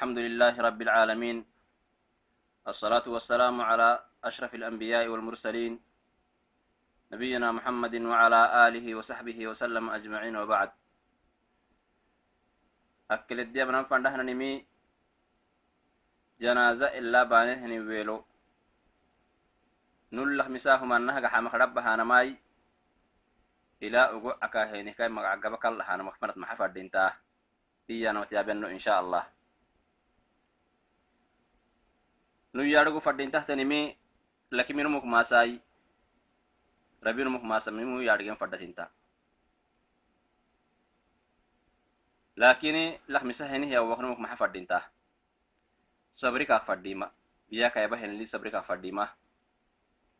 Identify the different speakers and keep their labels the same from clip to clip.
Speaker 1: الحمد لله رب العالمين. الصلاة والسلام على أشرف الأنبياء والمرسلين. نبينا محمد وعلى آله وصحبه وسلم أجمعين وبعد. أكل الدياب نفن دهنا نمي. جنازة إلا بانهن ويلو نلح مساهما نهج حمق ربها نماي إلى أقوى أكاهيني كي مقعقبك الله أنا مخمرت محفر دينتاه iyana watiyabeno insha allah nu nuyyaa dhugu fadhiin tahtanimi laki minumuk maasaay rabinumuk maasamimuu yaadhigen fadhatinta lakini lakmisa henihiya waknumuk maxa fadhinta sabrikaak fadhima biyakayaba henili sabrikaak fadhima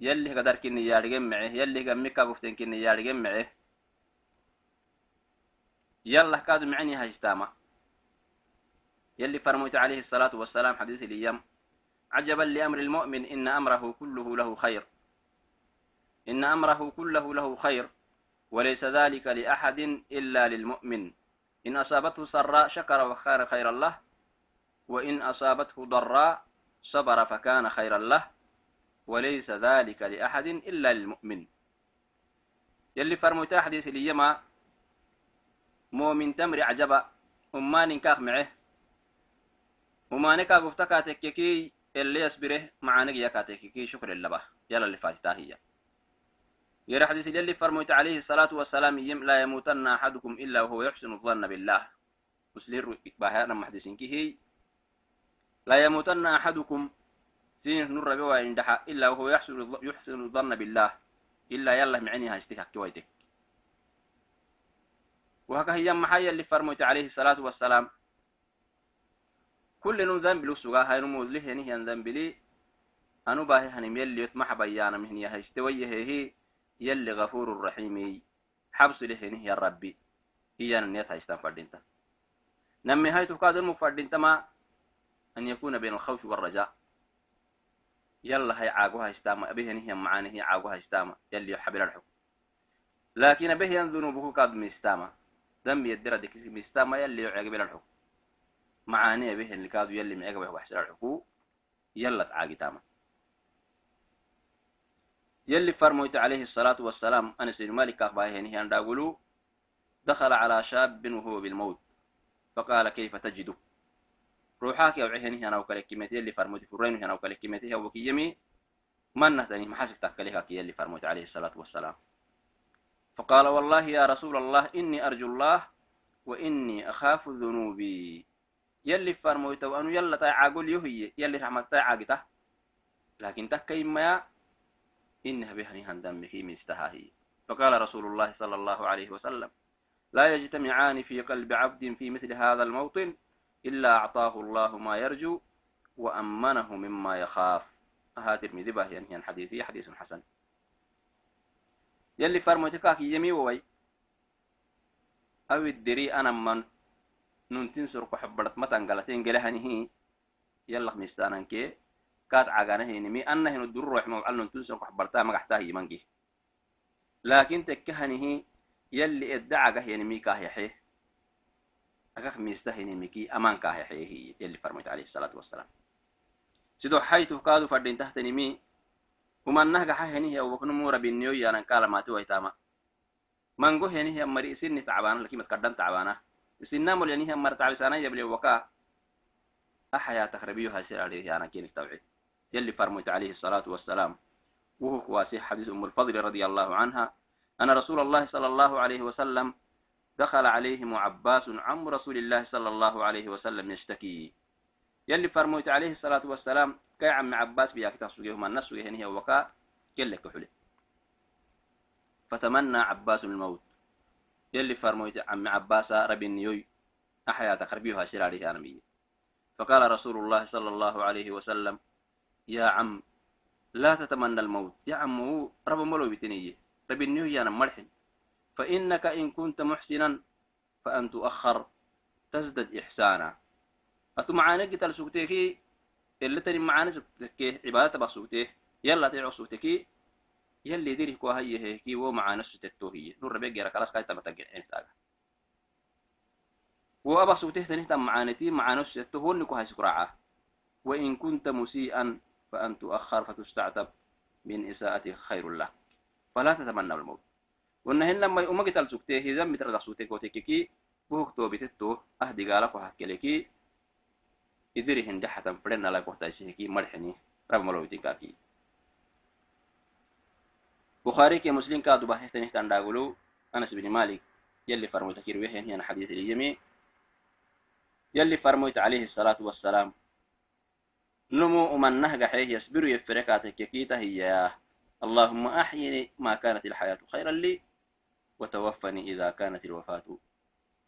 Speaker 1: yallih gadar kini yaadhigen mece yallih gammika guften kini mece yallah kaadu miceni yalli farmoyta alayhi الsalaatu wasalaam xadiis iliyam عجبا لأمر المؤمن إن أمره كله له خير. إن أمره كله له خير وليس ذلك لأحد إلا للمؤمن. إن أصابته سراء شكر وخير خير الله وإن أصابته ضراء صبر فكان خيرا له وليس ذلك لأحد إلا للمؤمن. يلي فرميت حديث الأيام مؤمن تمر عجبا أمان كاخ معه وماني كاغفتا كاتككي اللي يصبره معانك يا كاتككي شكر اللبه يلا اللي فاتتا هي يرى حديث اللي فرميت عليه الصلاة والسلام يم لا يموتن أحدكم إلا وهو يحسن الظن بالله مسلر بها محدثين كي لا يموتن أحدكم سين نور بوا عندها إلا وهو يحسن يحسن الظن بالله إلا يلا معني هاستيك كويتك وهكذا هي محايا اللي فرميت عليه الصلاة والسلام كل نو ذنب سوغا هاي نمو له هني هن ذنب لي أنو باهي هنم يلي يتمح بيانا مهن يهشتوي هي يلي غفور الرحيم. حبس له هني يا ربي. هي أن نيت هايستان فردينتا. نمي هاي تفقاد المفردينتا ما أن يكون بين الخوف والرجاء. يلا هاي عاقو هايستاما به هني معاني هي عاقو هايستاما يلي يحبل الحكم. لكن به ذنوبه قد مستاما ذنب يدرى ديك مستاما يلي يعقبل الحكم. معاني به اللي كادوا يلي معيك به وحسر الحقوق يلا تعاقتاما يلي فرموت عليه الصلاة والسلام أنا سيد مالك أخباه هني أن داقلوا دخل على شاب وهو بالموت فقال كيف تجد روحاك يا وعيه أنا وكلكمتي يلي فرموت فرين أنا وكلكمتي هو كيمي من نهتني محاسب تكليها كي يلي فرموت عليه الصلاة والسلام. فقال والله يا رسول الله إني أرجو الله وإني أخاف ذنوبي يلي فرمويتو أنو يلا تاي عاقول يهي يلي رحمة تاي عاقته. لكن تكي ما إنها بهني هندم في مستهاهي. فقال رسول الله صلى الله عليه وسلم لا يجتمعان في قلب عبد في مثل هذا الموطن إلا أعطاه الله ما يرجو وأمنه مما يخاف. هذا المذبة يعني الحديث حديث حسن. يلي فرموتك يمي ووي. أو الدري أنا من nuntin surku matangalaten matangalate gelahanihi yallak mistananke kaad caganahinimi anahinu dururoxma wcal nuntun surku xabbarta magaxtah yimangi laakin tekkahanihi yalli edda cagahyanimi kahyaxe akak miistahinimiki aman kahyaxeehi yali farmoyt alayhi salaatu wasalaam sido xaytu kaadu fadhintahtanimi humannah gaxahenihi awwaknumura binniyo yaanan kaalamaate waitaama mango henihi amari isinni tacbana lakimat matkaddan tacbaana isinamol yanihi martacbisana yabli waka أحيا تخربيها سير عليه أنا كين التوعيد يلي فرميت عليه الصلاة والسلام. وهو كواسي حديث أم الفضل رضي الله عنها. أن رسول الله صلى الله عليه وسلم دخل عليهم عباس عم رسول الله صلى الله عليه وسلم يشتكي. يلي فرميت عليه الصلاة والسلام كي عم عباس بياك تسوقيهما الناس هي وكا. كلك حلي. فتمنى عباس الموت. يلي فرمويت عم عباس ربي النيوي أحيا تخربيها شراري أنمي فقال رسول الله صلى الله عليه وسلم يا عم لا تتمنى الموت. يا عم رب ملو بتنية. ربي النيوي أنا مرحن فإنك إن كنت محسنا فأن تؤخر تزدد إحسانا. أتو معانا قتل سوكتيكي؟ اللي تري معانا سوكتيكي؟ عبادة بسوكتيه يلا تيعو سوكتيكي؟ يلي ديري كو هي هيكي و مع نفس التوهية نور ربيع جرا كلاس كايتا متجع إنساga وأبا سوته تنهتا معانتي معانو ستهون لكو هاي سكراعة. وإن كنت مسيئا فأن تؤخر فتستعتب من إساءة خير الله فلا تتمنى الموت. ونهن لما يؤمك تلسكته هذا متر دخسوته كوتككي بوك توبتتو أهدي قالك وحكي إذري هند حتى فرنا لك وحتاجهكي مرحني رب ملوتكاكي بخاري كي مسلم كادو بحثني تنداغلو أنس بن مالك يلي فرموت كيرويه هنا حديث اليمي يلي فرموت عليه الصلاة والسلام نمو من نهج حيه يصبر يفركاتك كيتا هي اللهم أحيني ما كانت الحياة خيرا لي وتوفني إذا كانت الوفاة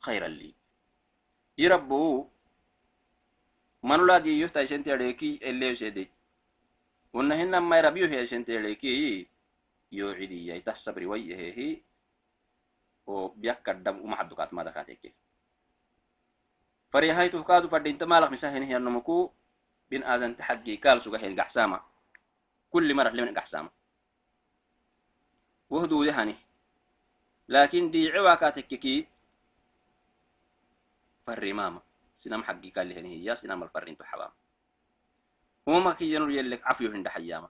Speaker 1: خيرا لي يربو لا دي يفتا شنتي عليكي اللي يشدي ونهن ما يربيو هي شنتي عليكي يوعدي يتحسب رويه هي وبيكر دم ومحدقات ما دكاتك فريهاي تفكادو فردين تمالك مساهن هي النمكو بين آذن تحقي قال سوغا هي قحسامة كل مرة لمن قحسامة وهدو دهاني لكن دي عواكاتككي فرمامة سنام حقي قال لي هي سنام الفرين تحوام وما كي ينور يلك عفيو هند حيامة.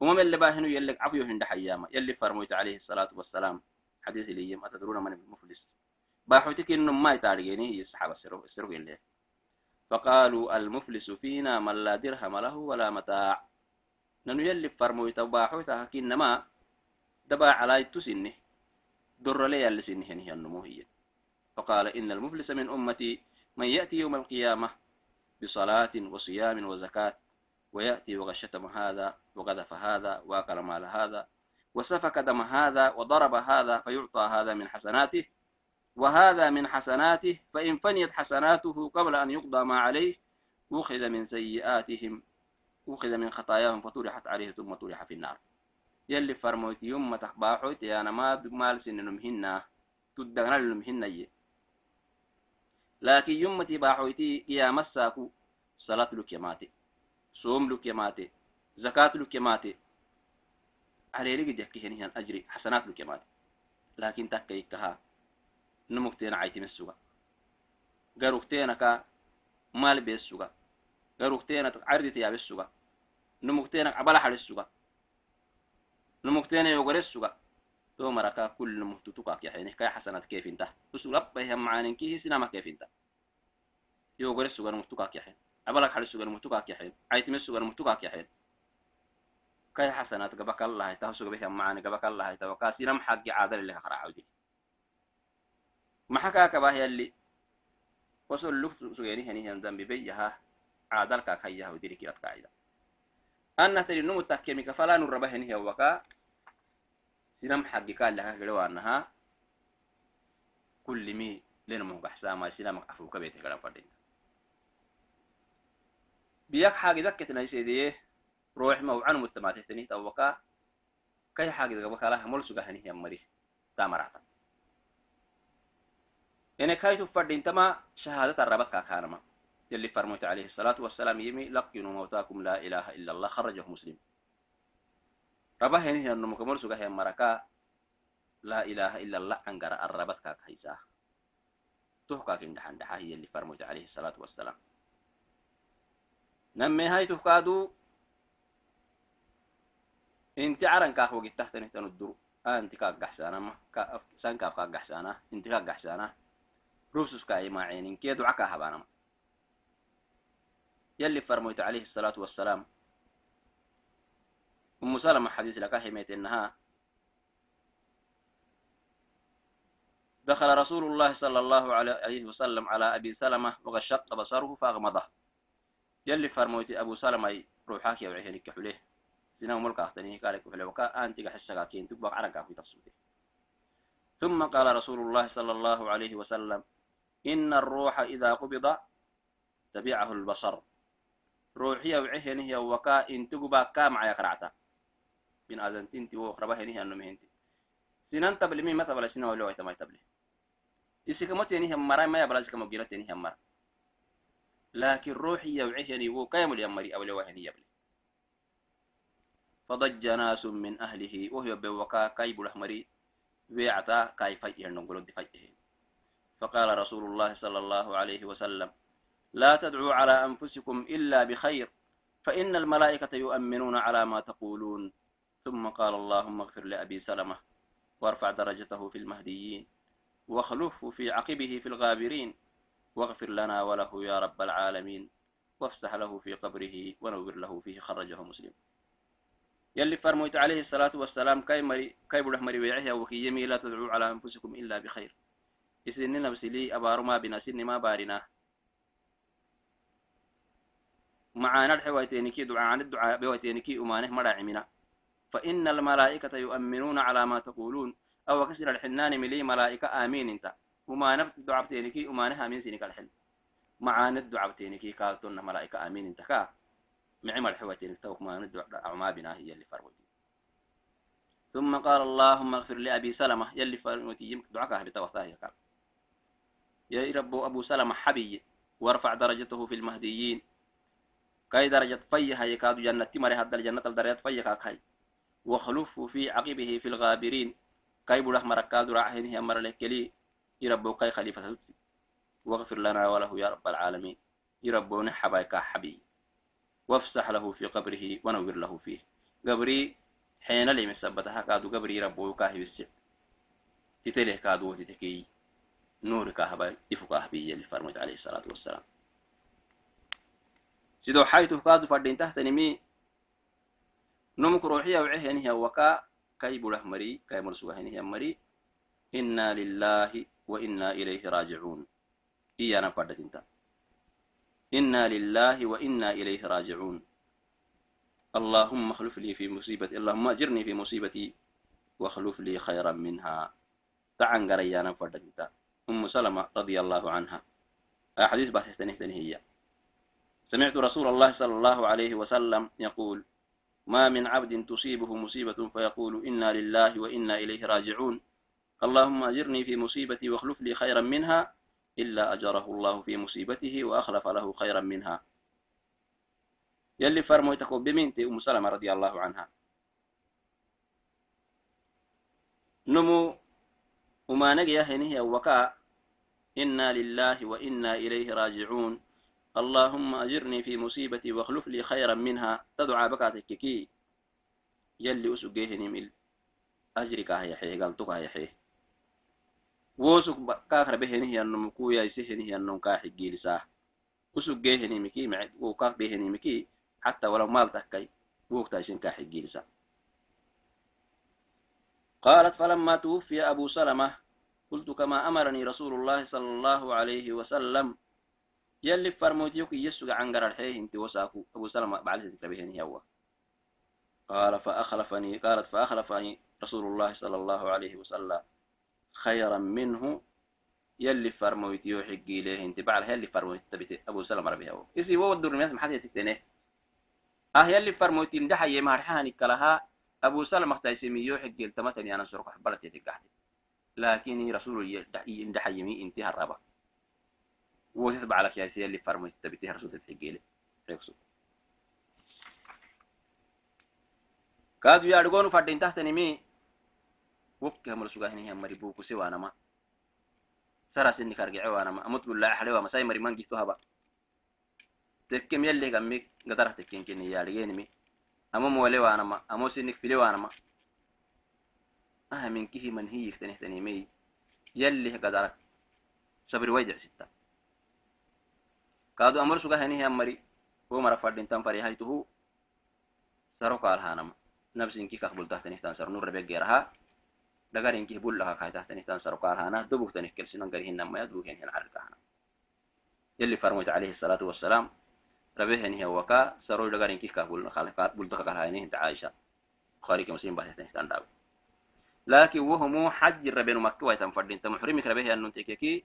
Speaker 1: وما اللي باهنو يلك عفيو هند حيامة يلي فرموت عليه الصلاة والسلام. حديث لي ما تدرون من المفلس. باحوتك إنه ما يتعرقيني الصحابة السرق السرق اللي. فقالوا المفلس فينا من لا درهم له ولا متاع. ننو يلي فرمو يتباحوتا كينما دبا على تسنه. در لي يلي سنه هي. النموهية فقال إن المفلس من أمتي من يأتي يوم القيامة بصلاة وصيام وزكاة. ويأتي وغشتم هذا وغذف هذا وأكل مال هذا وسفك دم هذا وضرب هذا فيعطى هذا من حسناته وهذا من حسناته فإن فنيت حسناته قبل أن يقضى ما عليه أخذ من سيئاتهم أخذ من خطاياهم فطرحت عليه ثم طرح في النار. يلي فرموت يوم تخباحوت يا أنا ما مال سننم هنا تدغنا لنم هنا لكن يوم تباحوتي يا مساكو صلاة لك يماتي صوم لك يماتي زكاة لك يماتي عليه لقد يحكي هنا أجري حسنات لك يماتي لكن تكيكها numugteena caytime suga garugteenaka maal bees suga garugteena cardita yaabes suga numugteena cabala hades suga numugteena yogores suga to maraka kul numugtutukak yaxene kay xasanat keefinta usulabbaha macaaninkihi sinama keefinta yogores suga numugtukak yaxen cabalak hades suga numugtukak yaxen caytime suga numugtukak yaxen kay xasanat gabakallahay taha sugabeha macaani gabakallahay tawa kaa sinam xaggi caadaleleha qaracawdi maxakaa kabah yalli wasol luk sugeni henihan zambi beyaha caadalkaak hayaha dirikirat kaacida anna tadi numu takkemika falanu raba henihan waka sinam xaggi kaalaha gerewaanaha kullimi lenumuh gaxsaama sinamak afuka bete garan fadhinta biyak xaagidaketnaisedeye روح موعن متماتتني توقع كي حاجة قبل كلاه مول سجهني هي مري تامرات إن كايتو فردين تما شهادة الربط كاكانما. يلي فرموت عليه الصلاة والسلام يمي لقينوا موتاكم لا إله إلا الله. خرجه مسلم. ربا هني أنه مكمل سجه مركا. لا إله إلا الله. أنقر الربط كاك هيسا تحقا كن دحان دحا هي اللي فرموت عليه الصلاة والسلام. نمي هاي تفقادو انت عرن كاك وقت تحت نهتن الدرو انت كاك قحسانا ما كا سان كاك قحسانا انت كاك قحسانا. روسوس كاي ما عينين كي دعاء هبانا يلي فرميت عليه الصلاة والسلام. أم سلمة حديث لك حميت إنها دخل رسول الله صلى الله عليه وسلم على أبي سلمة وقد شق بصره فأغمضه. يلي فرميت أبو سلمة روحاك يا وعيهنك حليه سنو ملك أختني قالك وحليه وكا أنت حشقا كين تبقى عرقا في تصوته ثم قال رسول الله صلى الله عليه وسلم إن الروح إذا قبض تبعه البصر. روحية وعهنه هي وكا إن تقبا كام عيا قرعتا بين أذن تنتي وقربا هنه أنه مهنتي. سنان تبلي مين ما تبلي سنة ولو ما تبلي؟ إسكمت يعني هم مرا ما يبلغ كم جرت يعني هم مرا لكن روحي وعهني وكام اليمري أو لو هني يبلي. فضج ناس من أهله وهو بوكا كايب الأحمري ويعتا كاي فاي يرنقلون دفايه فقال رسول الله صلى الله عليه وسلم لا تدعوا على أنفسكم إلا بخير فإن الملائكة يؤمنون على ما تقولون. ثم قال اللهم اغفر لأبي سلمة وارفع درجته في المهديين واخلفه في عقبه في الغابرين. واغفر لنا وله يا رب العالمين وافسح له في قبره ونور له فيه خرجه مسلم. يلي فرميت عليه الصلاة والسلام كاي مري كاي بره مري ويعيه وكي لا تدعوا على أنفسكم إلا بخير. إسنين نفسي لي أبارو ما بنا سن ما بارنا. معانا الحواتينكي دعاء الدعاء بواتينكي أمانه مراعمنا فإن الملائكة يؤمنون على ما تقولون. أو كسر الحنان ملي ملائكة آمين انت. وما نفت دعاء بتينكي أمانه آمين سنك الحل معانا الدعاء بتينكي قالتون ملائكة آمين انت كا معمل حواتين توك ما ندعو ما بنا هي اللي فروتي ثم قال اللهم اغفر لأبي سلمة يلي فروتي يمكن دعاك بتوثاه يا رب أبو سلمة حبي وارفع درجته في المهديين. كاي درجة فيها يكاد جنة مري هذا الجنة الدرجة فيها كاي وخلفه في عقبه في الغابرين. كاي بلح مركاد راحين هي مر لكلي يربو كاي خليفة واغفر لنا وله يا رب العالمين يربو نحبا حبي وافسح له في قبره ونور له فيه قبري حين لي مسبتها كادو قبري ربو كاهي بالسع تتليه كادو تتكي نور كاهبا يفو كاهبي اللي فرمت عليه الصلاة والسلام سيدو حيث كادو فردين تحت نمي نمك روحية وعهن هي وكا كي بله مري كي مرسوهن وإنا إليه راجعون. إيانا فردت انت إنا لله وإنا إليه راجعون. اللهم اخلف لي في مصيبتي اللهم أجرني في مصيبتي واخلف لي خيرا منها. تعن قريانا فردتا أم سلمة رضي الله عنها. حديث بحث هي. سمعت رسول الله صلى الله عليه وسلم يقول ما من عبد تصيبه مصيبة فيقول إنا لله وإنا إليه راجعون. اللهم أجرني في مصيبتي واخلف لي خيرا منها إلا أجره الله في مصيبته وأخلف له خيرا منها. يلي فرمويتكو بمنتي أم سلمة رضي الله عنها. نمو وما نجي هي وكا. إنا لله وإنا إليه راجعون. اللهم أجرني في مصيبتي واخلف لي خيرا منها. تدعى بكاتك كي. يلي أسجيه مل أجرك هي حي قلتك هي حي. وسك كاخر بهني هي النم كويا يسهني النم كاح جيلسا أسجيه مكي مع وكاخ بهني مكي حتى ولو مال تحكي وقت عشان كاح جيلسا قالت فلما توفي أبو سلمة قلت كما أمرني رسول الله صلى الله عليه وسلم يلي فرموتيوك يسوع عنقر الحيه انت وساكو أبو سلمة بعد تبهني هو قال فأخلفني قالت فأخلفني رسول الله صلى الله عليه وسلم خيرا منه يلي فرموتيو حقي له انت. بعد يلي فرموت تبت أبو سلمة ربيه هو. إذا هو الدور الناس محد يتكتنه آه يلي فرموتي ندحى يمارحاني كلها. أبو سلمة تيسميو حقي التمتني أنا سرق حبرت يتكحتي لكن رسول يندحى يمي انتهى الربا وتتبع على كياسية اللي فرمت تبتها رسول تتحقيلي ريكسو كادو يارغونو فردين تحت نمي وفك هم رسوغا هني هم مريبو كسي وأنا ما. سرا سني كارجع وأنا ما. أموت بالله حلوة مساي مري من جيتو هبا تكم يلي غمي غدرة تكين كني يارغيني مي. أمو مولي وأنا ما. أمو سنك فيلي وأنا ما. أها من كيه من هي يفتنه تنيمي يلي غدرة صبر ويدع ستة. kaadu amar suga hanihi دعارين كي بول لها خايتها تنيتان سرقارها أنا دبوه تنيت كل سنن قريه نم يا دبوه هنا عرقها يلي فرمت عليه الصلاة والسلام ربه هنا هو كا سرول دعارين كي كابول خالفات بول تكاها هنا هنت عائشة خارج مسلم بعده تنيتان داو لكن وهم حج ربه مكة ويتم فردين تم حرم ربه أن ننتي كي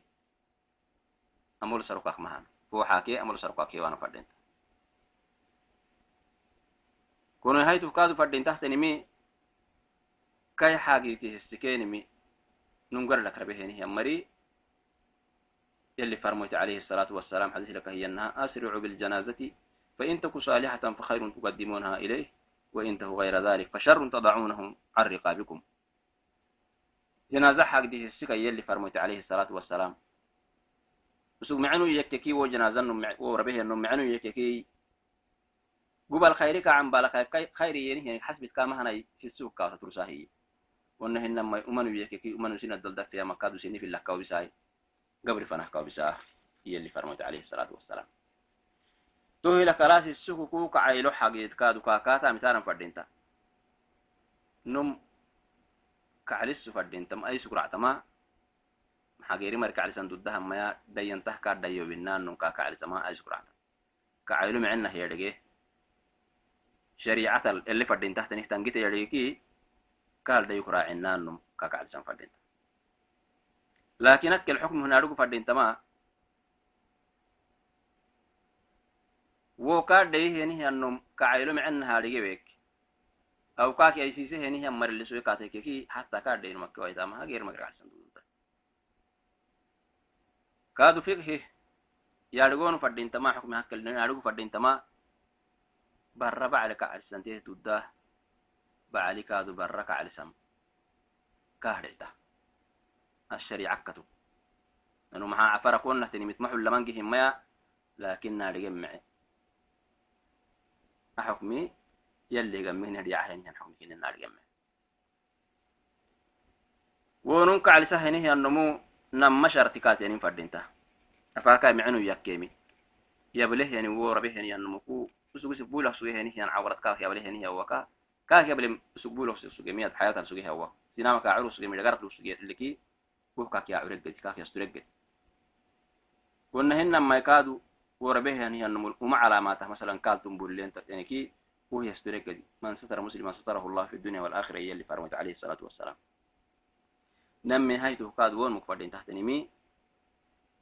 Speaker 1: أمور سرقاك مهان. هو حاكي أمور سرقاك يوانا فردين كونه هاي تفكاد فردين تحت نمي كاي حاجي كي هستكيني مي نونغر لك ربي هيني هي مري يلي فرموت عليه الصلاة والسلام حديث لك هي أنها أسرعوا بالجنازة فإن تكو صالحة فخير تقدمونها إليه وإن تهو غير ذلك فشر تضعونهم عن رقابكم جنازة حاجة دي السكة يلي فرموت عليه الصلاة والسلام بسوك معنو يككي و جنازة نو ربيه معنو يككي قبل خيرك عن بالا خيري يعني حسب كامهنا في السوق كاوسة ترساهي wonna hinna umanu yekkeki umanu sina daldak ya makadu sini fil lakaw bisai. Gabri fanah kaw bisah يلي فرمت عليه الصلاة والسلام تو إلى كلاس السكو كو كعيلو حقيت كادو كاكاتا مثالا فردينتا نم كعلس فردينتا ما أي سكرع تما حقيري مرك على سندودها ما دينته كاد ديو بنان نم كاكا على سما أي سكرع كعيلو معنا هي دقيه شريعة اللي فردينتا تنهتان جيت يدقيكي قال ديو كراعنان نم كاكا على سما فردينتا لكن أكل الحكم هنا رجو فردينتا ما wo ka dai heni hannom ka aylo mecen hadige wek aw kaki ay sise heni han marle so ka take ki hatta ka dai makka wa tama hager magra asan dulta ka du fiqhi yaadgoonu fadhintama xukmi hakkalin yaadgu fadhintama barra bacli kacalisantee tudda bacli kaadu barra kacalisam kahdhicta asharicakkatu anu maxaa afara konnahtini mitmaxu lamangihimmaya lakin naadhigen mece حكمي يلي جمهن هدي عهن ين حكمي كنا نار جمه ونونك على سهنه النمو نم شرطكات يعني فردينتا أفاكا معنو يكيمي يبله يعني هو ربه يعني النمو كو سوق سبولا سوق يعني يعني عورت كاك يبله يعني هو كا كاك يبله سبولا سوق مية حياة سوق هو. سينما كعرو سوق مية جرب سوق اللي كي هو كاك يا عرق كاك يسترق ونهن ما يكادوا وربه يعني أنه ومع علاماته. مثلا قال تنبولين يعني كي وهي يسترك من ستر مسلما ستره الله في الدنيا والآخرة هي اللي فرمت عليه الصلاة والسلام. نمي هايته قاد وون مكفردين تحت نمي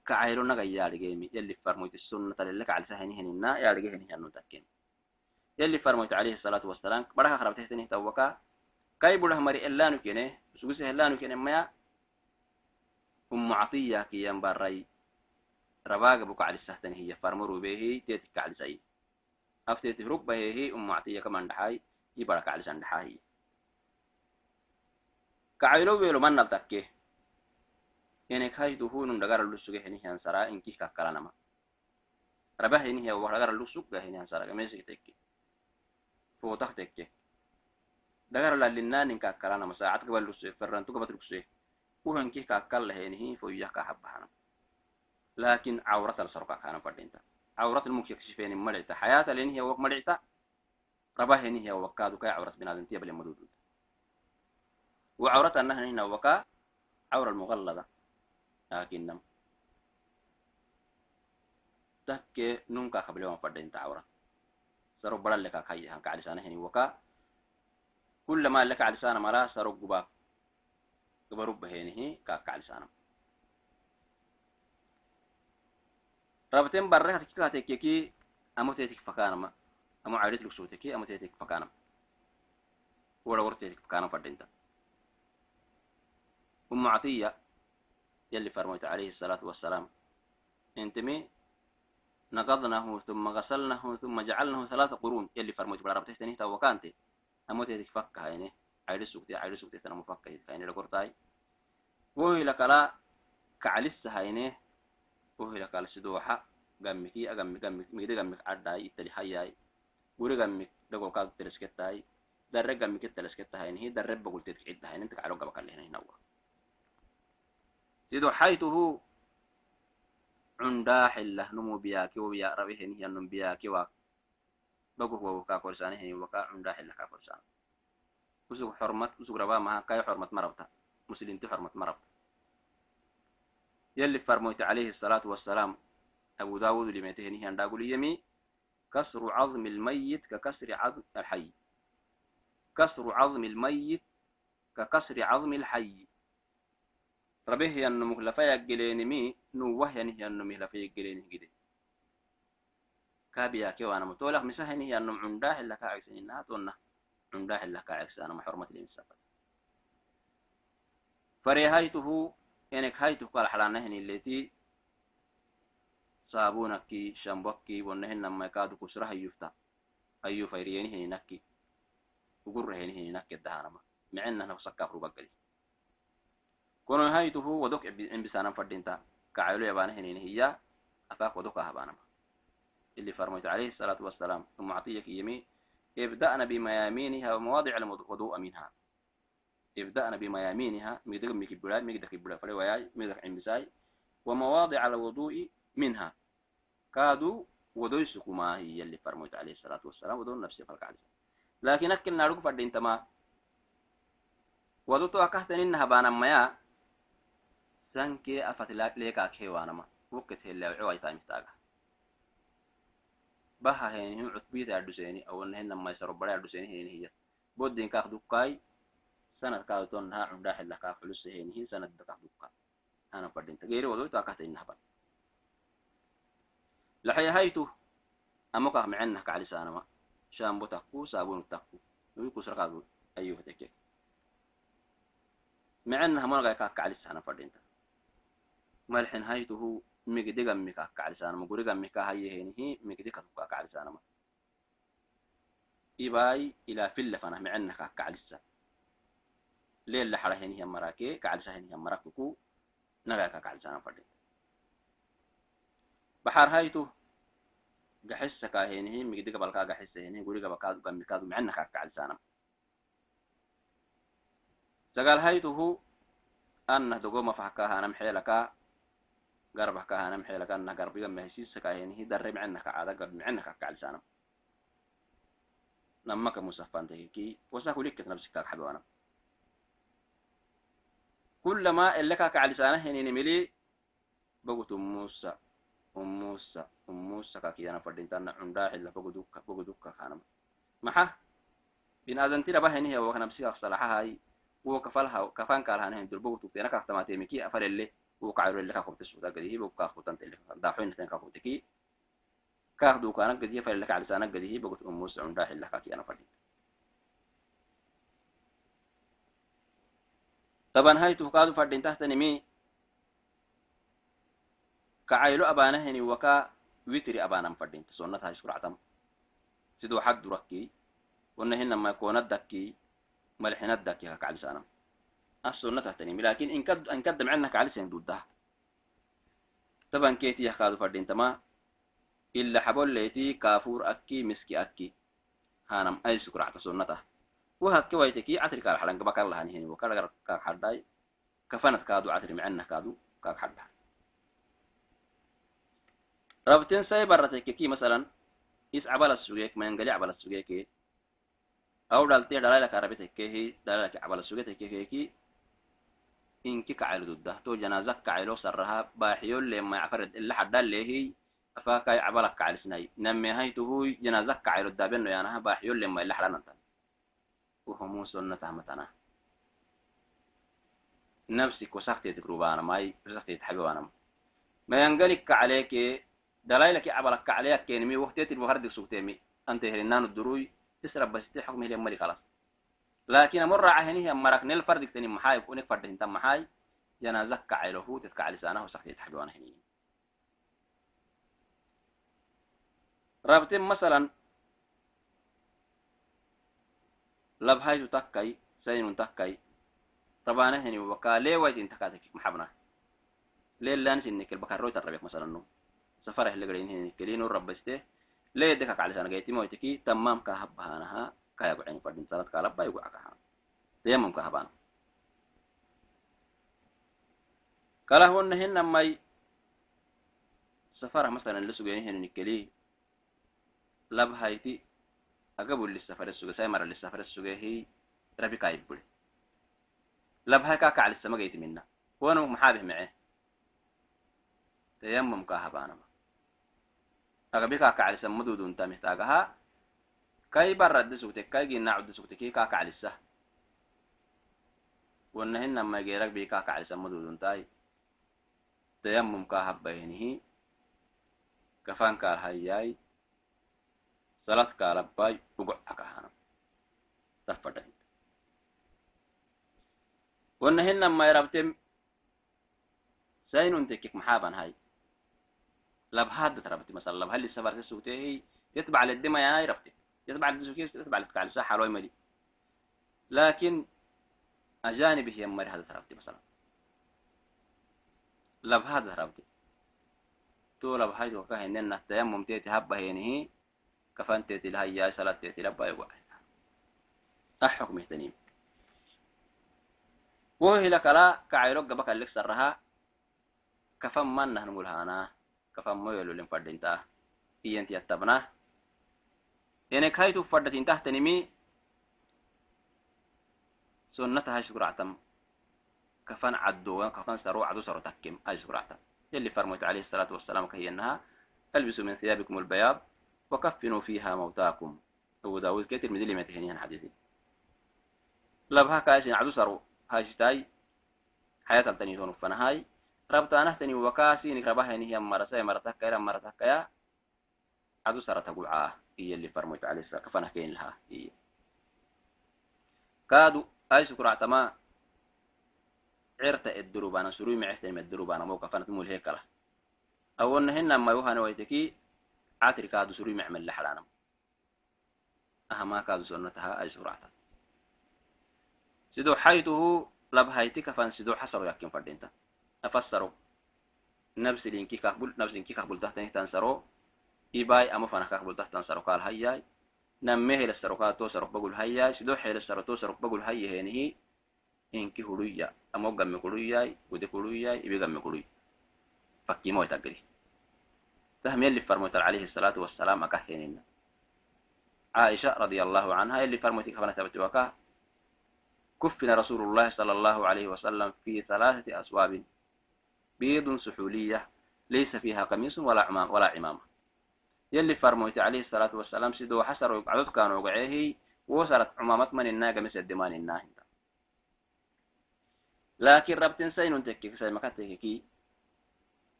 Speaker 1: كعيرو نغا يالغيمي يلي فرمت السنة لك على سهنه هنا يالغيهن هنو تكين. يلي فرمت عليه الصلاة والسلام. برها خربته تنه توكا كاي بوله مري إلا نكينه. سوسه إلا نكينه ما أم عطية كي ينبري رباغ بوك على السهتن هي فرمرو به تيتك على سي أفتيت رب به هي أم عطية كمان دحاي. يبارك على سن دحاي. كعيلو ويلو من نبتكه يعني كاي دهون دغار لسوغه هني هان سرا انكي كاكلا نما ربه هني هي ودغار لسوغه هني هان سرا كميسك تكي. فو تختك دغار للنان انكا كاكلا نما ساعات قبل لسوغه فرنتو قبل لسوغه وهنكي كاكلا هني فو يحكا حبهنا لكن عورة السرقة كان فردينتا عورة المكشفين ملعتا حياة لين هي وق ملعتا رباه هي وقادو كاي عورة بنادم تيب لمدود وعورة أنها هنا وكا عورة المغلظة لكن نم تك نونكا قبل يوم فردينتا عورة سرو بلال لك كاي هنك على لسانه هني وكا كل ما لك على لسانه مرا سرو قبا قبا رب هني كاك على لسانه رابطين برا هتكي هتكي أمو تيتك فكانما. أمو عارض لك صوتكي أمو تيتك فكانما. ولا ورد تيتك فكانما فردينتا. أم عطية يلي فرميت عليه الصلاة والسلام. إنتمي naqadnahu uma gasalnahu uma jacalnahu halaata quruun yali farmoji barabtestani tawakante namotetik fakkahayne ayri sugte ayri sugtesta namo fakkahitkaine dhakortaay wohilakala kacalisahayne wohilakala sidooxa gammiki agammi gammi migde gammik adhaay ittali hayaay gure gammik dhagolkaag teleskettaay darre gammike telesketahaynihi darre bagulteedk ciddahayn inta kaclo gabakalehnahinawa sidooxaytuhu درب قمك تلسكتاي هي درب بقول تتعدها انت كعلو قبك اللي هنا نوا سيدو حيته عند حله نمو بياكي وبيا ربيه هي نم بياكي وا بقو هو كا كورسان هي وكا عند حله كا كورسان وسوق حرمت وسوق ربا ما كاي حرمت مربتا مسلمتي حرمت مربتا يلي فرموت عليه الصلاة والسلام أبو داود لما تهنيه أن داقول يمي كسر عظم الميت ككسر عظم الحي كسر عظم الميت ككسر عظم الحي ربه أن مخلفا يقلين نوه يعني أن مخلفا يقلين جدي كابيا كي وأنا متولخ مسهني أن عنداه إلا كاعكسين إنها تونا عنداه إلا كاعكسين أنا محرمة الإنسان فريهايته يعني هايتو قال حلانهن التي صابونك شامبوك ونهن ما يكادو كسرها يفتا أيو فيرينه نكي وقره هنه نكي الدهانما معنا نفسك كفر بقلي كونو هايتو ودوك إن بسانا فردينتا كعيلو يبانه هنه هي أفاق ودوكا هبانا اللي فرميت عليه الصلاة والسلام ثم أعطيك يمين. ابدأنا بميامينها ومواضع الوضوء منها. ابدأنا بميامينها ميك بلاد ميك دك بلاد فلي وياي ميدك عمساي ومواضع الوضوء منها. كادو ودوي سكما هي اللي فرميت عليه الصلاة والسلام ودون نفسي فرق عليه. لكن أكل نارك فردين تما. ودوتو أكهتن إنها بانا ميا zanke afate leekaa keewaanama wuqite leewciway baha henihin cutbiyita adhuseeni awanahinna maysaro bade adhuseeni henihiya bodinkaak dukkaay sanadkaadu ton naha cundhaaxilahkaa xulusa henihin sanad bakak dukka ana fadhinta geeri wadoyto akahta amokaak micenah kaclisaanama shaambo takku saabunu takku nuyikusrakaadu ayuhteke micenah monagay kaak malxin haytuhu migdiga mika kaclisaanama guriga mika hayahenihi migdika tuka kaclisaanama ibai ilaa filafanah micenaka kaclisa leella xarahenihiya marake kaclisahenihiya marakuku nagayka kaclisaanam fadhi baxar haytu gaxisakaahenihi migdiga balkaa gaxisahenihi guriga bakaadu gamikaadu micenaka kaclisaanam sagaal haytuhu anah dogoma fahkahanam xeelaka garbax ka ahana maxay laganna garbiga maheshiisa ka aheen hidarre micina ka cada garb micina ka namaka musafantahiki wasa kulama ele ka kacalisaana heninimili bogut ummusa ummusa ummusa kakiyana fadhintanna cundaaxila bogudukka bogudukka kaanam maxa binaadantidaba henihi awak nabsi kaak salaxahay wo kafalha kafankaalhanahen durbogutuktena kaak afalele اللي وقعوا اللي كاخو تسودا قديه وكاخو تنت اللي داحين تن كاخو تكي. كاخدو كان قديه فلك على لسانك قديه بقول أموس عن داحل لك أنا فدي طبعا هاي تفقادو فردين تحت نمي كعيلو أبانا هني وكا ويتري أبانا فردين تسونة هاي شكرا سيدو حق دركي. ونهن ما يكون الدكي ملحنا الدكي كعلي سانم السنة تهتني لكن إن كد إن كد عنك على سين ضدها طبعا كيتي يخاذ فردين؟ تما إلا حبول ليتي كافور أكي مسكي أكي. هانم أي سكر على سنته وهك ويتكي عتري كار حلنك بكر لها نهني وكر كار حداي كفنت كادو عتري معنا كادو كار حدا ربتين ساي برتك كي مثلا يس عبال السوقيك ما ينقلي عبال السوقيك أو دلتي دلالك عربتك كي دلالك عبال السوقيك كي inki kacaylo dudda to janazak kacaylo saraha baaxiyol le mayacfared ila xadda lehi afakai cabalak kacalisnay namehaytuhu janazak kacaylo dabeno yanaha baaxiyol le ma ila xadanantan uhumu sonnatahmatana nafsi kusaktetik rubana mai kusaktetit xabiwanam mayangalik kacaleke dalaylaki cabalak kacaleyakenimi waktetin wahardig sugtemi ante helinanu duruy tisrabasite xukmi hile mali kalas لكن مر عهنه مرك نل فرد تاني محاي كونك فرد انت محاي جنازك كعيله تتكع لسانه وسخت يتحبون هني رابط مثلا لبهاي تكاي سين تكاي طبعا هني وكالي ويت انت كاتك محبنا؟ ليه لانس انك البكروت الربيك مثلا نو؟ سفره اللي قرين هني كلينو ربسته ليه دكك على لسانك يتي موتكي تمام كهبهانها kaya gocayn fadhin sanadka alaba ay gocakaa tayamumka habana kalahuna hina may safarah masalan lasugayahinini keli lab hayti agabul lisafare suge saymara lisafare sugehi rabikaayib bule lab hay kakaclisamagayti mina kuwana maxaabih mece tayamumka habanama agabi kakaclisammaduduuntamih taagaha كاي برد سوتك كاي جينا عد سوتك كي كاك على السه ونهن ما جيرك بي كاك على سمد ودنتاي تيمم كهب بينه كفان كار هياي صلاة كارباي وقع كهانا تفتح ونهن ما يربتم سين تكك محابا هاي. لبهاد تربتي مثلا لبهالي السفر تسوتي. يتبع للدم يا ربتي يتبع الدسوكيس يتبع الاتقاع لساحة روي مدي لكن أجانب هي مري هذا ثرابتي مثلا. لب هذا ثرابتي تولا بحيث وكهننا تيمم تيتي هبا هينه كفان تيتي لها يا صلاة تيتي لبا يقع أحكم اهتنيم وهي لك لا كعيرو قبك اللي سرها. كفان من نحن ملهانا. كفان ميلو لنفردين هي انت يتبنا. يعني كايتو فردتين تحت نمي سنتها شكر عتم كفان عدو كفان سرو عدو سرو تكيم أي شكر عتم يلي فرمت عليه الصلاة والسلام كهي أنها ألبسوا من ثيابكم البياض وكفنوا فيها موتاكم. أبو داود كتير مدلي ما تهنيها حديثي. لبها كايسين عدو سرو. هاجتاي حياة التاني هون فنهاي ربطانه تني وكاسي نكربها هي مرسا مرتك كيرا مرتك يا عدو تقول عاه. هي اللي فرمت عليه الصلاة كفنه كين لها. هي. كادو أي سكرة تما عرت الدروبانا. سروي معتهم الدروبانا. مو كفنت مول هيك له أو إن هن ما يوهنا ويتكي عاتر كادو سروي معمل لحلانا أهما كادو سنتها. أي سكرة سيدو حيته لبهايتي كفن سيدو حسروا يكين فردينتا. أفسروا. نفس لينكي كقبل نفس لينكي كقبل تحتني تنسروا. إباي أما فانا كقبل تحت تنسروا قال هياي نمه لسرقات تو سرق بقول هيا سدو حيل سرق تو سرق بقول هيا هنه إنك هلويا أما قم كلويا ودي كلويا إبي قم كلوي فكي موي تقري فهم يلي فرموت عليه الصلاة والسلام أكهيننا عائشة رضي الله عنها يلي فرموت كفنا ثبت وكا. كفنا رسول الله صلى الله عليه وسلم في ثلاثة أسواب. بيض سحولية. ليس فيها قميص ولا عمام ولا عمامة. yalli farmoyti alayhi salaatu wasalaam sidoo xasaroy cododkaan ogaceehi wosarat cumaamat maninaaga miseddemaaninaahinta laakin rabtin sainun tekkeki saimaka tekeki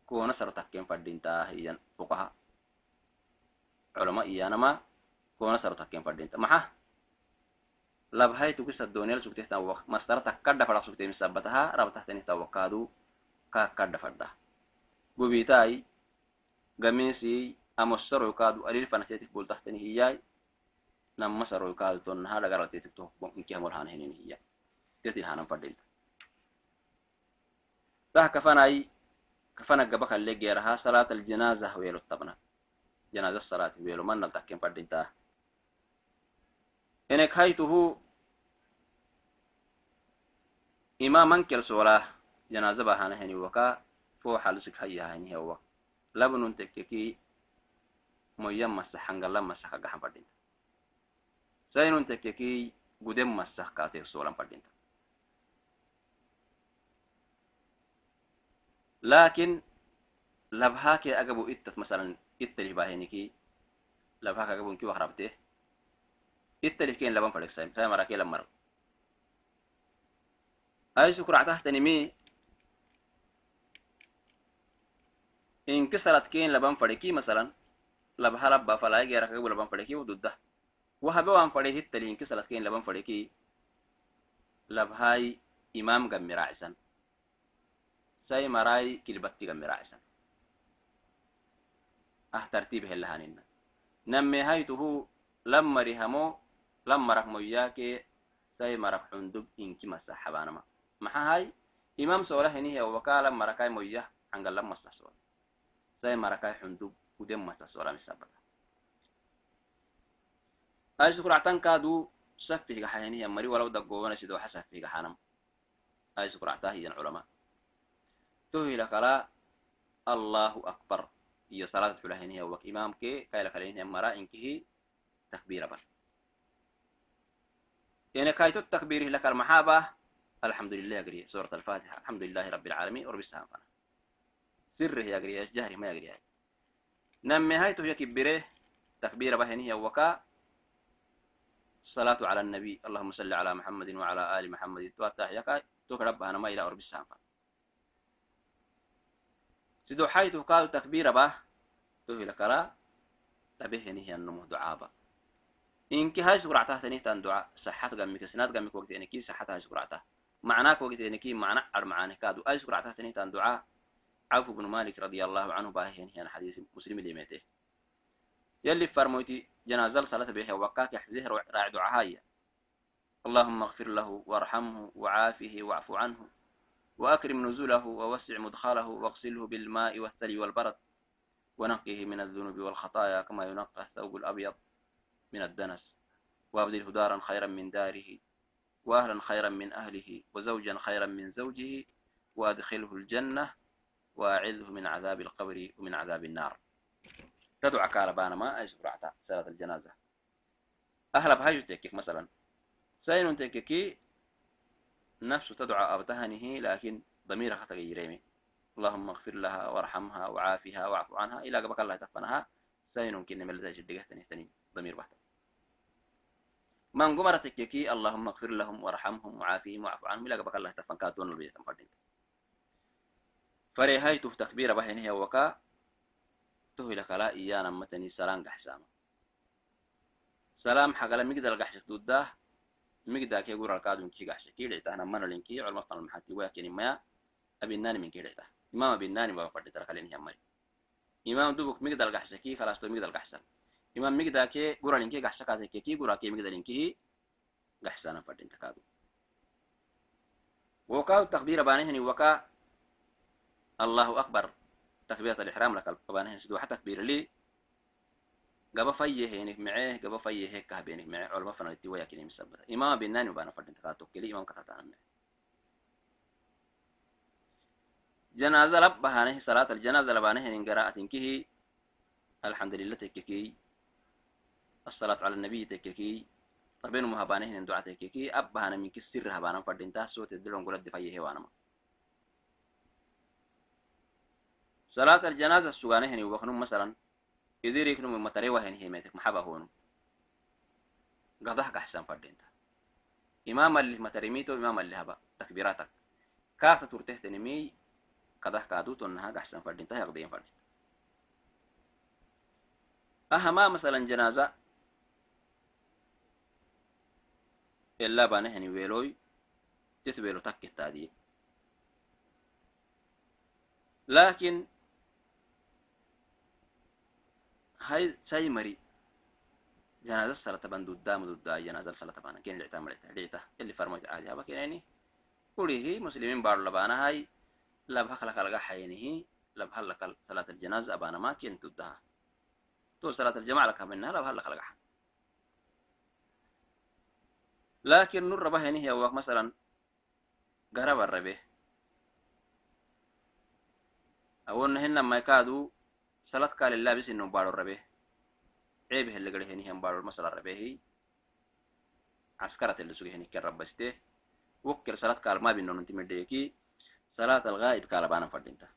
Speaker 1: koona saro takken fadhintaa iyan fuqaha culama iyanama koona saro takken fadhinta maxa labhaituki sadoniyal sugtehtan mastara takkadha fadak sugtemisabataha rabtahtanihtan wakaadu kakkadha fadha gobitai gamisi amosaro kaadu alil fanatetik bol tahtani hiyai namma saro kaadu ton ha daga ratetik to bon inki hamol hana hinin hiya tetin hanan fadil dah kafanai kafana gaba kalle gera ha salat al janaza welo tabna janaza salat welo man nal takken fadinta ene kaituhu imaman kel sola janaza ba hana hani waka fo halusik hayya hani hawa labnun tekkeki moyyan masah hangalla masah kagahan padinta sainun tekkeki guden masah kaate solan padinta lakin labhake agabu ittas masalan ittalih baheniki labhake agabu inki wakrabte ittalih ken laban fadek sai sai mara ke lamar ay sukra tahtanimi inki salat ken laban fadeki masalan lab halabba falaaygeera kagabu laban fadheki ududda wahabe waan fadhe hittalinki saladkein laban fadeki labhaai imam gammiraacsan sai maraai kilbatti gammiraacsan ah tartiib helahanina nammehaituhu lammarihamo lammarak moyaake sai marak xundub inki masa xabaanama. Maxa hay? Imam soolahinihi abubakar lammarakai moyah hangalam masa soola sai marakai xundub ودم مثلا سورة مسابقة أجل سكرة عطان كادو سفي لغا حيانيا مري ولو دقوانا سيدو حسف لغا حانم. أجل سكرة عطاه يدن علماء توهي الله أكبر. إيو صلاة فلحينيا وك إمام كي كي لك لينيا مرا إنكي تكبير بر يعني كي تتكبير لك المحابة الحمد لله أجري سورة الفاتحة الحمد لله رب العالمين ورب السلام سره يا جري جهري ما يا نمي هاي تو يكبره تكبير بهنية وكا الصلاة على النبي. اللهم صل على محمد وعلى آل محمد. تواتح يكا تكرب أنا ما إلى أرب السام سيدو حيث قال تكبير به تو لكرا. تبهنيه النمو دعابا إنك هاي سقرعتها تنين دعاء صحات قمك سنات قمك وقت إنكي صحتها هاي سقرعتها معناك وقت إنكي معنى أرمعانك. كادو أي سقرعتها تنين دعاء. عوف بن مالك رضي الله عنه باهين هنا حديث مسلم اللي ميته. يلي فرموتي جنازة صلاة بها وقاك يحزيه راعد عهاية. اللهم اغفر له وارحمه وعافه واعف عنه. وأكرم نزوله ووسع مدخله واغسله بالماء والثلج والبرد. ونقه من الذنوب والخطايا كما ينقى الثوب الأبيض من الدنس. وأبدله دارا خيرا من داره وأهلا خيرا من أهله وزوجا خيرا من زوجه وأدخله الجنة وأعذه من عذاب القبر ومن عذاب النار. تدعى كاربانا ما أيش برعتا صلاة الجنازة. أهلا بهاجو تكيك مثلا. سين تكيكي نفسه تدعى أبتهنه لكن ضميرها تغيريمي اللهم اغفر لها وارحمها وعافها واعف عنها إلى قبك الله تفنها سين كن من الزاج الدقه ضمير بحث من قمرتك يكي اللهم اغفر لهم وارحمهم وعافهم واعف عنهم إلى قبك الله تفن كاتون البيت فردين farehaytuf takbira bahainihe waka tohilakala iyanamatani salam gaxsama salam hagala migdal gaxshik dudah migda ke guralkadunki gaxshe kidhictahna manalinki culmafanalmaxati wakini maya abinani min kidhicta imam abinani baba fadhitarkalenihiamari imam dubuk migdal gaxsheki kalasto migdal gaxsan imam migda ke guralinki gaxshakaseke ki gurake migdalinkihi gaxsana fadhintakadu wakau takbira banihini waka الله أكبر تكبيرة الإحرام لك القبانه سدوا حتى تكبير لي قبا فيه هينك معه قبا فيه هيك كهبينك معه علماء فنا التويا كني مسبر إمام بناني وبانا فرد تكاتو كلي إمام كتاتا عنه جنازة لب بهانه صلاة الجنازة لبانه إن قراءة كه الحمد لله تككي الصلاة على النبي تككي طبين مهبانه إن دعاء تككي أب بهانه من كسر هبانا فرد انتهى صوت الدلون قلت فيه وأنا صلاة الجنازة سجانه هني وخنم مثلا يدير من متري وهن هي ميتك محبة هون قضاء كحسن فردينتا. إمام اللي مترميتو إمام اللي هبا تكبيراتك. كافة ترتهت نمي قضاء كادو تنها كحسن فردينتا يقضين فردينتا. أهما مثلا جنازة. إلا بانه هني ويلوي تسبيلو تك التادي لكن هاي شيء مري جنازة صلاة بان دودا مدودا جنازة صلاة بان. كين لعتا مريتا لعتا اللي فرمت عادي هبا يعني كله مسلمين بارو لبانا هاي. لبها خلق لغا حينه لبها لك صلاة الجنازة أبانا ما كين تدها تو صلاة الجماعة لك منها لبها لك لغا لكن نور ربه هي وقت مثلا قرب الربه أو إنهن ما يكادوا salat kale labis inno baro rabe قال هني هم بارو المسألة ربه عسكرة اللي سوي هني كربسته وكر صلاة كار ما بينو ننتي مديكي صلاة الغائب كاربانا فردينتا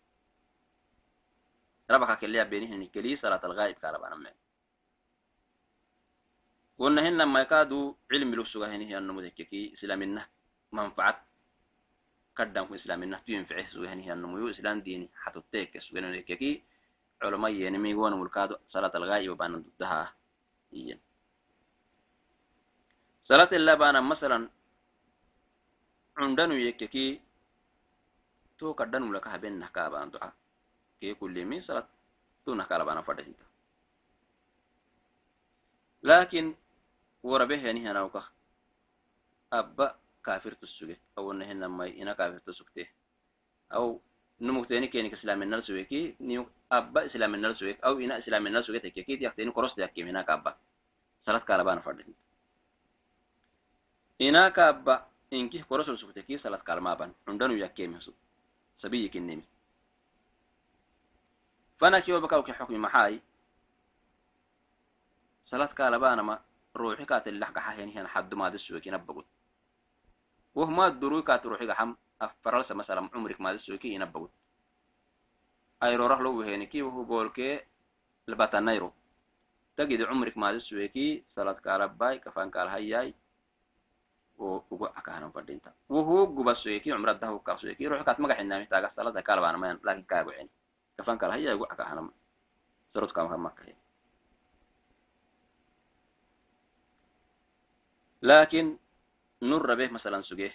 Speaker 1: ربك كلي بيني هني كلي صلاة الغائب كاربانا من قلنا هنا ما يكادوا علم لوسوها هني هي النمو ذكي إسلامنا منفعة قدم في إسلامنا تنفعه سوى هني هي النمو إسلام ديني حتى تيك سوى culamo yeenimi wana wulkaado salat algaa'iba baana dugdaha ah iyan. Salat illa baana masalan cundhanu yekkeki to kadhanulaka habenah kaabaan duca kee kullimi salat tunah kalabaana fadhahinta laakin warabehenihanaukah abba kafirtu suge awonahena may ina kafirtu sugte aw نمكتني كيني كسلام الناس ويكي نيو أبا إسلام الناس ويك أو إنا إسلام الناس ويك تكيكي تيختني كروس تيكي هناك أبا. صلاة كالبان فردين. هناك أبا إنكي كروس وسكتكي صلاة كالمابان عندنا يكي مسو سبي كنيمي. فأنا كيو بكاو كحكم محاي. صلاة كالبان ما روحي كات اللحقة حين هنا حد ما دسوي كي نبغت وهما الدروي كات روحي حم afbaralsa masala cumrig maadasoki ina bawd ayrorahlo weheni ki wuhu goolkee labatanayro tagidi cumrig maadasoeki saladkaalabay kafankaalhayay oo ugu akahanan fadhinta wuhu gubasoeki cumradda hukaqsoeki ruux kaas magaxinami taaga salada kaalbaanamayan laakin kaagocen kafankaalhayay ugo akahanama sarodkamakamakai laakin nur rabe masalan sugeh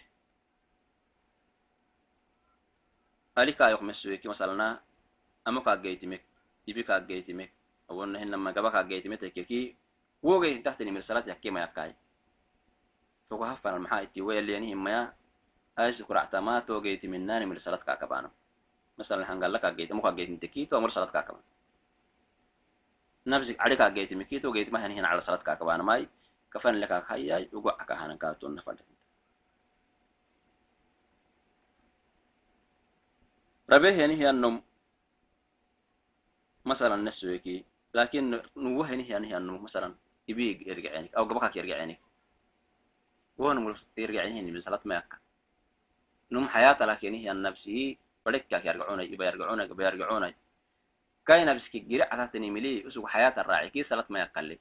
Speaker 1: به مثلا سجيه أليك أيوك مسويك مثلا ama kaageytimek ibi kaageytimek awonna hinama gaba kaageytime tekeki wogey tahtani mirsalat yakkema yakkai toko hafanal maxaa iti wayaliyani himaya aisu kuractama togeytiminani mirsalat kaakabano masalan hangalla kaageytamo kaageytin teki to amur salat kaakaban nafsik adika geytimi kito geytima hen hen ala salat ka kabana mai kafan leka hayay ugo aka hanan ربه يعني هي النوم. مثلا نسويكي. لكن نوه يعني هي يعني النوم. مثلا يبي يرجع عينك أو قبقك يرجع عينك وأنا مرس يرجع عينه يعني مثلا ما يك نوم حياته لكن هي النفسي بلكك يرجعون يبي يرجعون يبي يرجعون كاي نفسك جري على تني ملي اسو حياته الراعي. كي صلات ما يقل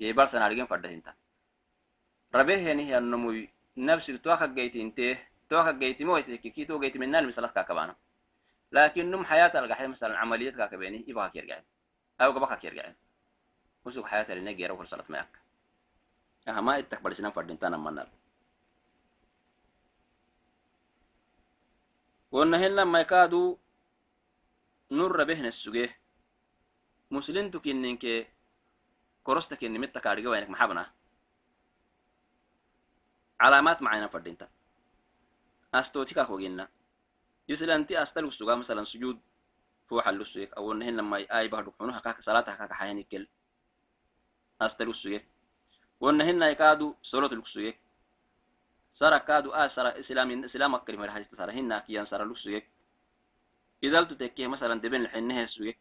Speaker 1: يي بار سنارجين فدهينتا ربه يعني هي النوم. نفسي توخك جيت انت توخا جيت مو يتك كي تو جيت من نال مسلط كاكبانا لكن نم حياة القحي مثلا عمليات كاكبيني يبقى يرجعين أو قبقى يرجعين اسوق حياة اللي نجي يروح سلط ما يك أهما يتكبر سنة فرده انت أنا منال wonna mai kadu nurra behne suge muslintu kinninke korosta kinni mitta kaadhiga waynak maxabna calaamaat macayna fadhinta astootika kogina yuslanti astalgu suga masalan sujud fuuxallu sugek awonna hinamai aibahadhuk xunuha kaka salata kaka xayanikel astalgu sugek wonna hinai kaadu solotulgu sugek sara kadu a sara islamin islam akrimir hajta sara hinna kiyan sara lu sugek idaltu tekke masalan deben lxinnehe sugek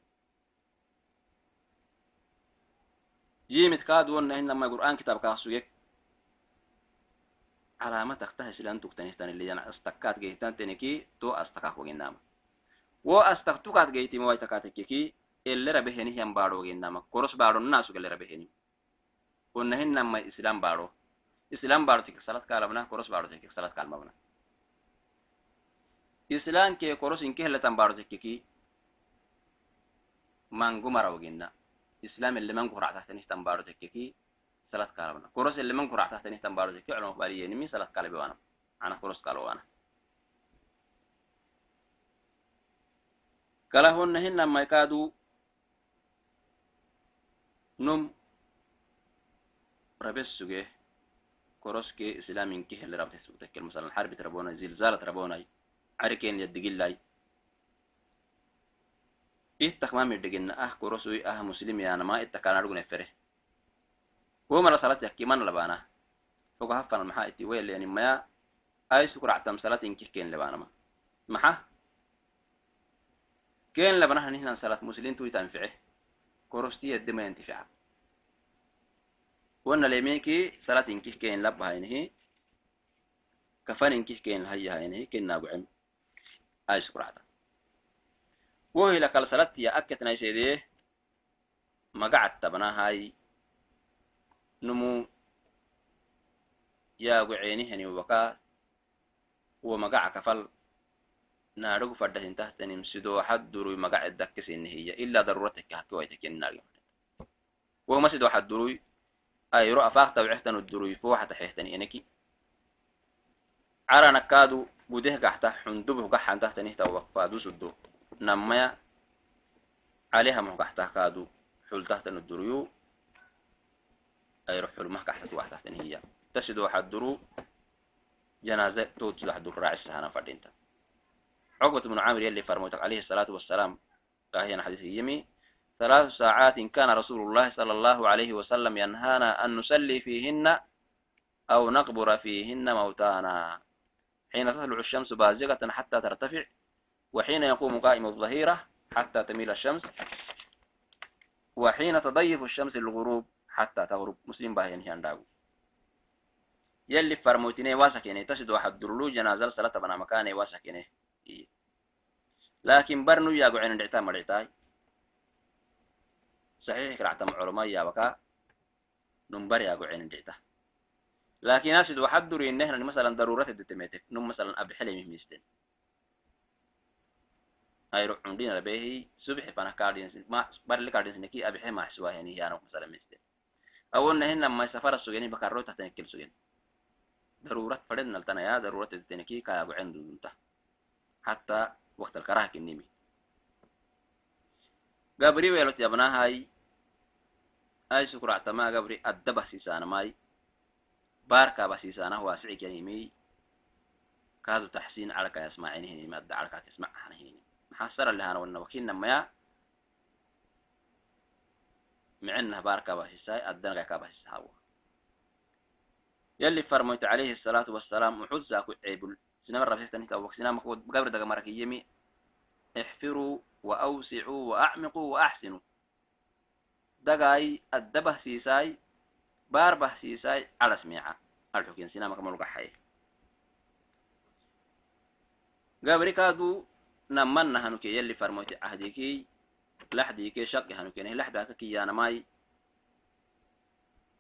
Speaker 1: yimit kadu wonna hinna ma qur'an kitab ka sugek alama takta islam tuktanihtan iliyan astakkat geitan teneki to astakak waginama wo astaktukat geitimo waitakatekeki elera beheni hiyan baado waginama koros baado nasugelera beheni wonna hinnama islam baado islam baartik salat kaalabna koros baartik salat kaalmabna islam ke koros inke helatan baartikki mangu marawginna islam اللي من قرأت تحتني تنبارو تككي سلات كالبنا كورس اللي من قرأت تحتني تنبارو تككي salad kaalabna kurose liman kuractahtanih tambaaroje ke culama baaliyeenimi salad kalabi waana macna kuros kala waana kalahonna hinan maikaadu num rabe suge koroske islaaminki hele rabte sugtekel masalan xarbit rabonay zilzalat rabonay cariken yadigilay ittak mamidhigina ah korosui ah muslim yaana ma ittakanadhugune fere. مرة صلاة يحكي من لبانا فوق هفن المحا ويل يعني ما أي سكر عتم صلاة إنك كين لبانا ما محا كين لبانا هني صلاة مسلم توي تنفعه كروستي يد ما ينتفعه wana lemeki salat inkih ken lab haynihi kafan inkih ken hayya haynihi ken nagucem ay sukuracda wohila kal salat ya akketnaisede magacat tabnahay numu yaagu ceenihani waka wo magaca kafal naadhagu fadha hintahtanim sidooxad duruy magace dakkisinihiya ilaa daruratekka hakiwaitakinnaagi woma sidooxad duruy ayro afaaqtawcehtanu duruy fooxata xehtani eneki. Caranakaadu gudeh gaxta xundubuh gaxantahtanihta wakfaadusudo namaya calehamah gaxtah kaadu xultahtanu duruyu kadu xultahtan uduruyu ayro xulmah gaxtatu waxtahtanihiya tasido waxaduru janaze toodsido xadur raacisahana fadhinta عقبة بن عامر يلي فرموتك عليه الصلاة والسلام كاهينا حديث يمي ثلاث ساعات كان رسول الله صلى الله عليه وسلم ينهانا أن نسلي فيهن أو نقبر فيهن موتانا. حين تطلع الشمس بازغة حتى ترتفع وحين يقوم قائم الظهيرة حتى تميل الشمس وحين تضيف الشمس الغروب حتى تغرب. مسلم باهين هنداغو يلي فرموتيني واسكيني تشد واحد درلو جنازل صلاة بنا مكاني واسكيني لكن برنو ياغو عين دعتا مرعتاي صحيح كرعتم علماء يا بكا. نمبر يا قعين جيتا لكن أسد وحدر إنهن مثلا ضرورة الدتميتك نم مثلا أبي حلمي ميستن أي روح عندنا به صبح فانا كاردين ما بر لي كاردين سنكي أبي awonahn lamay safara sugeni bakaroy tahtanekel sugen darurat fadhenaltanaya daruratiteneki kayagoen dudunta hatta waktalkaraha kinimi gabri welot yabnahai ai sukuractama gabri addaba sisanamai barkaba sisanah wasiikanimi kadu taxsin calkayasmacinihnim adda calkakismachanahini maxasaralehana wanawakina maya micinah baar kaabahsisahay addanagay kaabahsisahawo yali farmoyto alayhi الsalaatu wasalaam uxuza ku ceebul sinama rabsaytaninka sinama gabri daga marakiyemi ixfiruu wa awsicuu wa acmiquu wa axsinuu dagaay adda bahsiisaay baar bahsiisaay calas meeca alxukin sinamaka malgaxaye gabri kaadu namanahanu ke yali farmoyte laxdii kee shaqi hanu kene laxdaaka kiyaanamai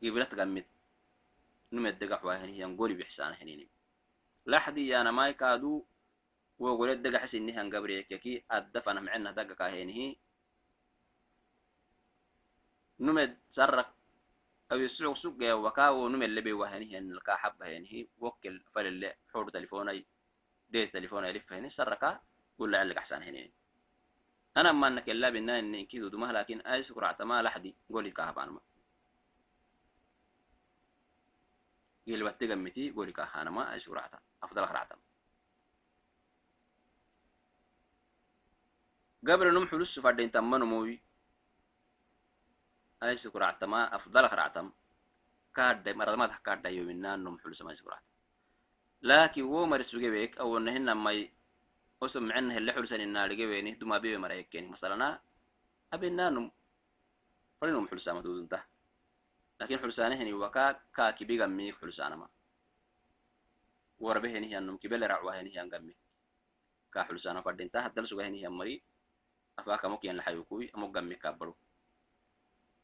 Speaker 1: gibrat gamid numed degaxwaahinihiyan goli bixsaana hinini laxdi yaanamai kaadu wogole degaxasinihan gabreekyaki addafana micena daga henihi numed sarrak awisuc sugeawaka wo numed lebe wahenihian ilkaa xabahenihi wokel falele xor telefonai deed telefonai lifahini saraka gulaceligaxsaan hinini أنا ما أنك إلا بنا إن كيدو دمه لكن أي سكر ما لحدي قولي كهبان ما يلي بتجمع متي قولي كهانا ما أي سكر أفضل خرعتا قبل نوم حلوس فردين تمنو موي أي سكر ما أفضل خرعتا كارد مرة ما تحكارد يومنا نوم حلوس ما سكر laakin wo mari sugebek awonahinammai oso micna hele xulsanin naaligaweni dumaabiwe marayakeni masalana abenanum farinum xulsaama dudunta laakiin xulsaanaheni waka kaakibigami xulsaanama worabehenihianum kibeleracwahenihiangami ka xulsaana fadhinta haddal sugahenihian mari afakamokian laxayukui amo gami kabaru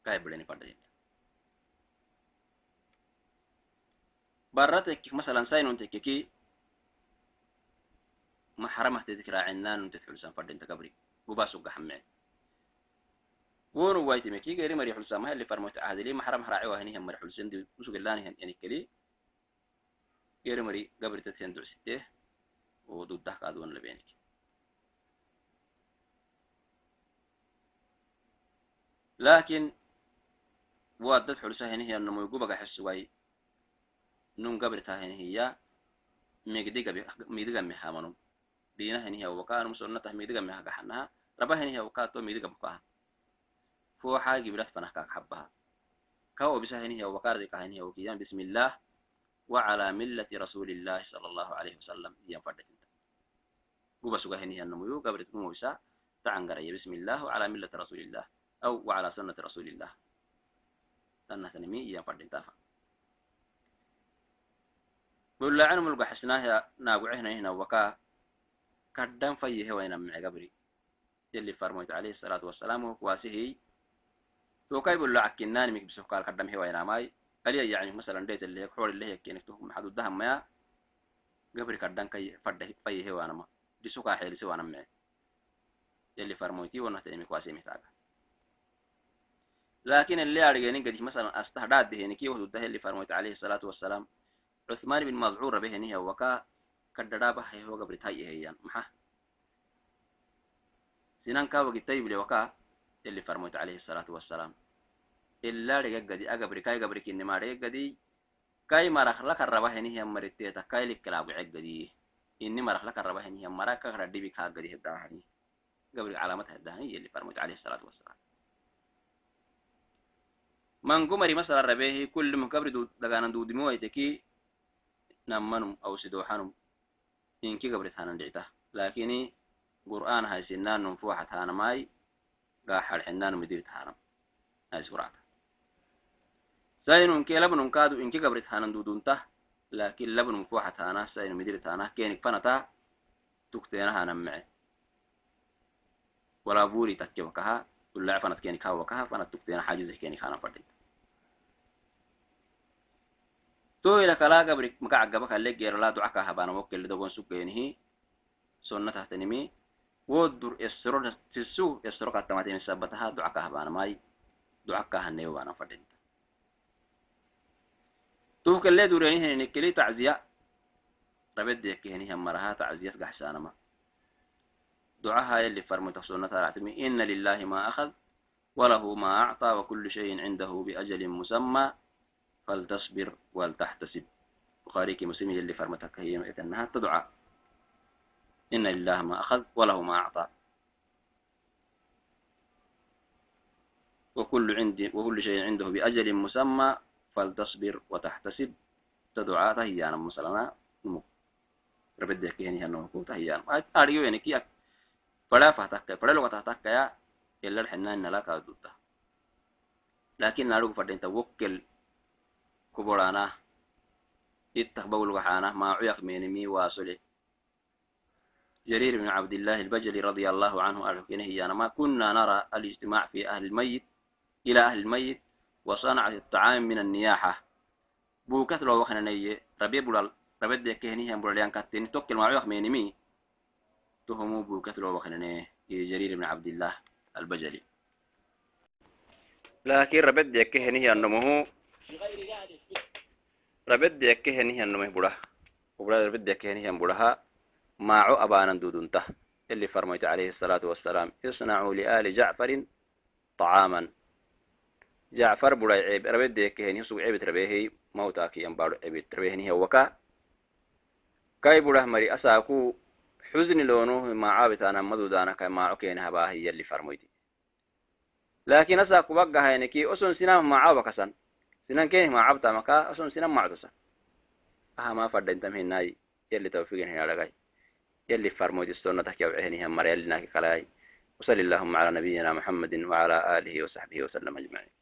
Speaker 1: kahebleni fadhayin barra tekkik masalan sainun tekkiki محرمة تذكر عنان تدخل سان فردين تكبري وباسو حمين ونو وايتي مكي غيري مري حلسان ما اللي فرموت عهد لي. محرم هراعي وهني هم مري حلسان دي وسوق اللاني يعني كلي. غيري مري قبل تتسين دو ستة. ودود ده قادون لبينك. لكن وادت حلسان هي انه يقوبك حس واي. nun gabritahen hiya migdigami hamanum dinahen hiya wakanum sunnatah migdigami hagaxanaha rabahen hiya wakato migdigabukaha fuxa gibrat fanah kak habaha kawo bisahen hiya wakardi kahen hiya wakiyan bismillah وعلى ملة رسول الله صلى الله عليه وسلم هي فردت قبا سوغهن هي النمو قبرت موسى تعنقر بسم الله وعلى ملة رسول الله أو وعلى سنة رسول الله. سنة نمي هي فردت تافا بلعن ملقى حسناه ناقعهنا هنا وكا كدن فيه وين مع قبري يلي فرميت عليه الصلاة والسلام وكواسه توكاي بلع عكنان ميك بسوق قال كدم هي وين ماي قال يعني مثلا ديت اللي حول اللي هيك كينك تهم حدود دهم ما قبري كدن كي فرد فيه وأنا ما دي سوق حيل سوى أنا معي يلي فرميتي ونحترم كواسي مثال لكن اللي أرجعني قد مثلا أستهداد به نكيه وده اللي فرميت عليه الصلاة والسلام. عثمان بن مذعور به نيه وكا كدرابة هي هو قبل تاي هي محا سنان كاو طيب لي وكا اللي فرمت عليه الصلاة والسلام إلا رجع قدي أقبر كاي قبر كني ما رجع قدي كاي مرخ لك الرباه نيه مرتيتا كاي لك كلاب عقدي إني مرخ لك الرباه نيه مراك ردي بك قدي هداهني قبر علامتها هداهني اللي فرمت عليه الصلاة إنكي قبرت هانا دعتا لكن قرآن هاي سنان نفوحة هانا ماي قاحر حنان مديرت هانا هاي سورة ساين كي لبن كادو إنكي قبرت هانا دودونتا لكن لبن مفوحة هانا ساين مديرت هانا كينك فنتا تكتينا هانا معي. ولا بوري تكي وكها ولا فنت كينك ها وكها فنت تكتينا حاجز كينك هانا فردين kalle gero la du'a ka habana wokkel dogon sukenihi sonna tahtanimi wodur esro tisu esro ka tamatin sabataha du'a ka habana mai du'a ka hanne wana fadin to kalle dureni he ne kele ta'ziya rabed de ke heni hamaraha ta'ziyat gahsanama دعاها اللي فرمت سنة العتمي إن لله ما أخذ وله ما أعطى وكل شيء عنده بأجل مسمى فلتصبر ولتحتسب. بخاري كي مسلم اللي فرمتك هي أنها تدعى. إن لله ما أخذ وله ما أعطى. وكل عند وكل شيء عنده بأجل مسمى فلتصبر وتحتسب. تدعى تهيانا مسلنا نمو ربد كهني هنو كو تهيان أريو يعني كيا. فلا فتاك فلا لو فتاك يا إلا الحنان نلا كادوتا لكن نارو فدين توكل كبرانا اتخبوا الوحانة ما عيق مينمي واصله جرير بن عبد الله البجلي رضي الله عنه أركنه يعني ما كنا نرى الاجتماع في أهل الميت إلى أهل الميت وصنعة الطعام من النياحة بوكت لو وخنا نية ربي بولال ربي دي كهني هم بولال ينكتين توكل ما عيق مينمي تهمو بوكت لو وخنا نية جرير بن عبد الله البجلي لكن ربي دي كهني أنمه ربي دي كهني أنمه بولا وبلا ربي دي كهني هم بولها معو أبانا دودنته اللي فرميت عليه الصلاة والسلام اصنعوا لآل جعفر طعاما جعفر بڑا عيب ربيت ديك هني سو عيب تربيه موتا كي ينبار عيب تربيه هني وكا كاي بڑا مري أساكو حزن لونه ما عابت أنا مدو دانا كاي عابتا مكا أسن سنام ما عدسا أها ما فردين تمهن ناي يلي توفيقين هنا لغاي يلي فرمود السنة تحكي وعهنها مر يلي ناكي خلاي وصلي اللهم على نبينا محمد وعلى آله وصحبه وسلم أجمعين